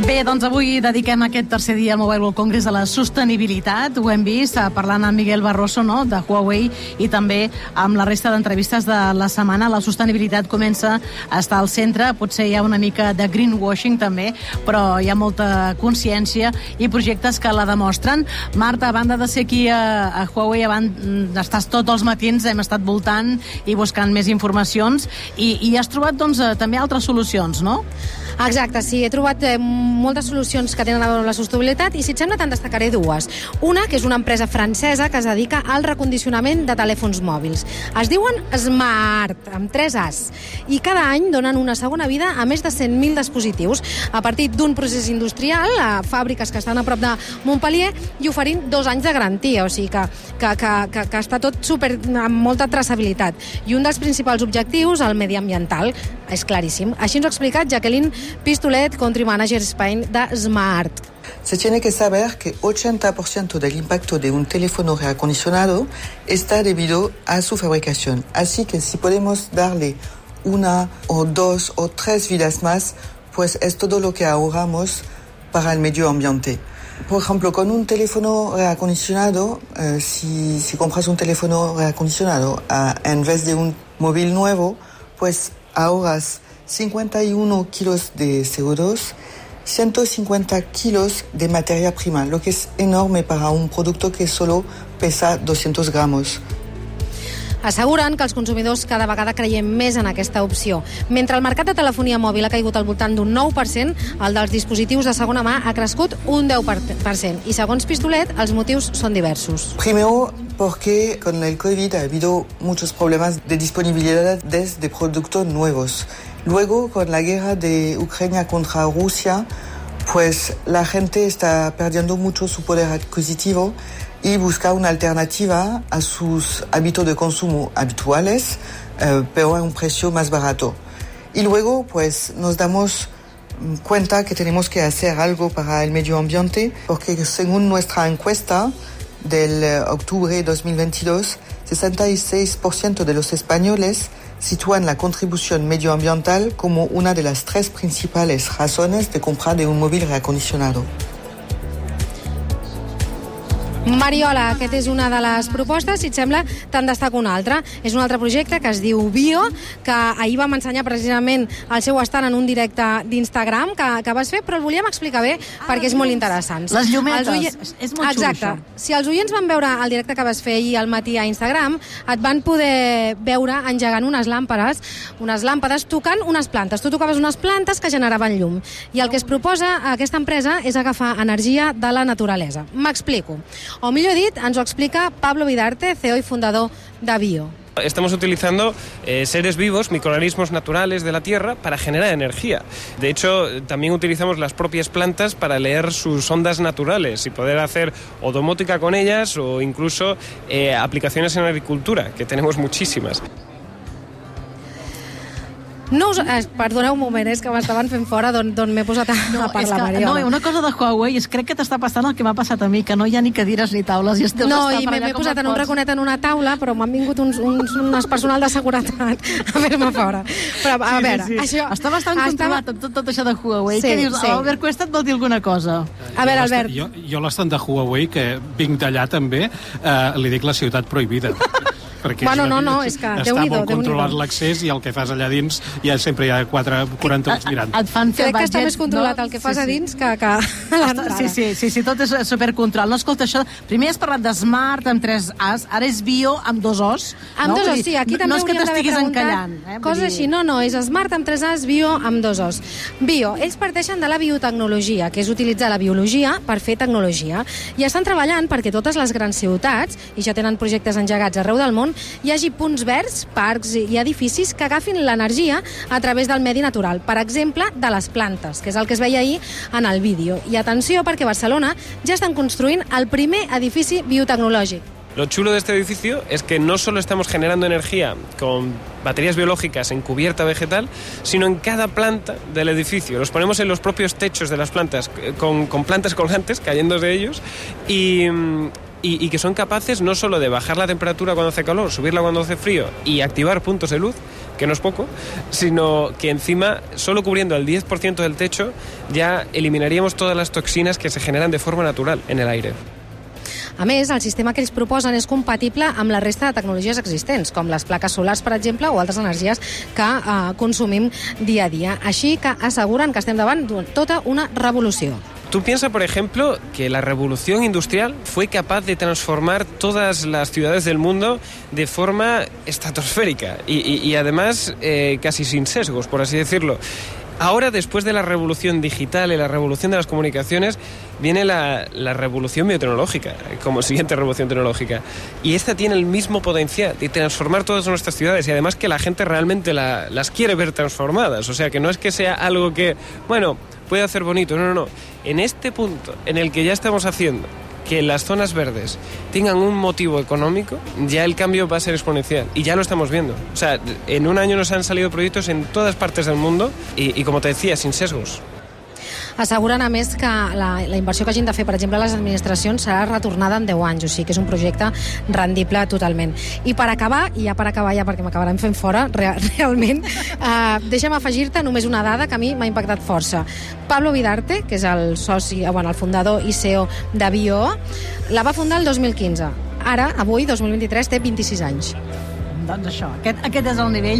Bé, doncs avui dediquem aquest tercer dia al Mobile World Congress a la sostenibilitat. Ho hem vist eh, parlant amb Miguel Barroso no, de Huawei i també amb la resta d'entrevistes de la setmana. La sostenibilitat comença a estar al centre. Potser hi ha una mica de greenwashing també, però hi ha molta consciència i projectes que la demostren. Marta, a banda de ser aquí a, a Huawei, abans estàs tots els matins, hem estat voltant i buscant més informacions i, i has trobat doncs, eh, també altres solucions, no? Exacte, sí, he trobat eh, moltes solucions que tenen a veure amb la sostenibilitat i si et sembla te'n destacaré dues. Una, que és una empresa francesa que es dedica al recondicionament de telèfons mòbils. Es diuen Smart, amb 3 As, i cada any donen una segona vida a més de 100.000 dispositius a partir d'un procés industrial a fàbriques que estan a prop de Montpellier i oferint dos anys de garantia, o sigui que, que, que, que, que està tot super, amb molta traçabilitat. I un dels principals objectius, el mediambiental, és claríssim. Així ens ho ha explicat Jacqueline Pistolet, country manager Spain de Smart. Se tiene que saber que 80% del impacto de un teléfono reacondicionado está debido a su fabricación. Así que si podemos darle una o dos o tres vidas más, pues es todo lo que ahorramos para el medio ambiente. Por ejemplo, con un teléfono reacondicionado, eh, si, si, compras un teléfono reacondicionado a, en vez de un móvil nuevo, pues ahorras 51 kilos de CO2, 150 kilos de materia prima, lo que es enorme para un producto que solo pesa 200 gramos. Asseguren que els consumidors cada vegada creiem més en aquesta opció. Mentre el mercat de telefonia mòbil ha caigut al voltant d'un 9%, el dels dispositius de segona mà ha crescut un 10%. I segons Pistolet, els motius són diversos. Primero, porque con el COVID ha habido muchos problemas de disponibilidad de productos nuevos. Luego, con la guerra de Ucrania contra Rusia, pues la gente está perdiendo mucho su poder adquisitivo y busca una alternativa a sus hábitos de consumo habituales, eh, pero a un precio más barato. Y luego, pues nos damos cuenta que tenemos que hacer algo para el medio ambiente, porque según nuestra encuesta del eh, octubre de 2022, 66% de los españoles sitúan la contribución medioambiental como una de las tres principales razones de compra de un móvil reacondicionado. Mariola, aquest és una de les propostes, si et sembla, te'n destaco una altra. És un altre projecte que es diu Bio, que ahir vam ensenyar precisament el seu estant en un directe d'Instagram que, que vas fer, però el volíem explicar bé ah, perquè és molt interessant. Les llumetes, oient... és molt Exacte. xulo, Si els oients van veure el directe que vas fer ahir al matí a Instagram, et van poder veure engegant unes làmpades, unes làmpades tocant unes plantes. Tu tocaves unes plantes que generaven llum. I el que es proposa a aquesta empresa és agafar energia de la naturalesa. M'explico. O millor dit, ens ho explica Pablo Vidarte, CEO i fundador de Bio. Estamos utilizando eh, seres vivos, microorganismos naturales de la Tierra para generar energía. De hecho, también utilizamos las propias plantas para leer sus ondas naturales y poder hacer o con ellas o incluso eh, aplicaciones en agricultura, que tenemos muchísimas. No us... Eh, perdoneu un moment, és que m'estaven fent fora d'on m'he posat a, No, a és parlar, que, Mariola. no, una cosa de Huawei és crec que t'està passant el que m'ha passat a mi, que no hi ha ni cadires ni taules. I esteu No, i m'he posat en un raconet en una taula, però m'han vingut uns, uns, unes personal de seguretat a fer-me fora. Però, a Sí, veure, sí, sí. això... Està bastant controlat amb tot, tot això de Huawei. Sí, Què dius? sí. Albert Cuesta et vol dir alguna cosa? A veure, Albert. Jo, jo l'estat de Huawei, que vinc d'allà també, eh, li dic la ciutat prohibida. Perquè Bueno, no, no, és que està molt controlat l'accés i el que fas allà dins ja sempre hi ha 4, 40 ulls mirant. Et fan fer Crec que està més controlat no? el que fas Sí, a sí. dins que, que a l'entrada. Sí, sí, sí, sí, tot és supercontrol. No, escolta, això... Primer has parlat de Smart amb tres As, ara és Bio amb dos Os. Amb no? dos os, sí, aquí no, també no és que hauríem d'haver t'estiguis preguntat encallant. Eh? Coses dir- així, no, no, és Smart amb 3 As, Bio amb 2 Os. Bio, ells parteixen de la biotecnologia, que és utilitzar la biologia per fer tecnologia, i estan treballant perquè totes les grans ciutats, i ja tenen projectes engegats arreu del món, hi hagi punts verds, parcs i edificis que agafin l'energia a través del medi natural, per exemple, de les plantes, que és el que es veia ahir en el vídeo. I atenció, perquè a Barcelona ja estan construint el primer edifici biotecnològic. Lo chulo de este edificio es que no solo estamos generando energía con baterías biológicas en cubierta vegetal, sino en cada planta del edificio. Los ponemos en los propios techos de las plantas, eh, con, con plantas colgantes cayendo de ellos y, mm, y- y que son capaces no solo de bajar la temperatura cuando hace calor, subirla cuando hace frío y activar puntos de luz, que no es poco, sino que encima, solo cubriendo el 10% del techo, ya eliminaríamos todas las toxinas que se generan de forma natural en el aire. A més, el sistema que ells proposen és compatible amb la resta de tecnologies existents, com les plaques solars, per exemple, o altres energies que eh, consumim dia a dia. Així que asseguren que estem davant tota una revolució. Tú piensas, por ejemplo, que la revolución industrial fue capaz de transformar todas las ciudades del mundo de forma estratosférica y, además eh, casi sin sesgos, por así decirlo. Ahora, después de la revolución digital y la revolución de las comunicaciones, viene la, la, revolución biotecnológica, como siguiente revolución tecnológica. Y esta tiene el mismo potencial de transformar todas nuestras ciudades y además que la gente realmente la, las quiere ver transformadas. O sea, que no es que sea algo que, bueno, puede hacer bonito, no, no, no. En este punto en el que ya estamos haciendo que las zonas verdes tengan un motivo económico, ya el cambio va a ser exponencial. Y ya lo estamos viendo. O sea, en un año nos han salido proyectos en todas partes del mundo y, y como te decía, sin sesgos. Asseguren, a més, que la, la inversió que hagin de fer, per exemple, les administracions serà retornada en 10 anys, o sigui que és un projecte rendible totalment. I per acabar, i ja per acabar, ja perquè m'acabaran fent fora, real, realment, eh, deixa'm afegir-te només una dada que a mi m'ha impactat força. Pablo Vidarte, que és el soci, bueno, el fundador i CEO de Bio, la va fundar el 2015. Ara, avui, 2023, té 26 anys. Doncs això, aquest, aquest és el nivell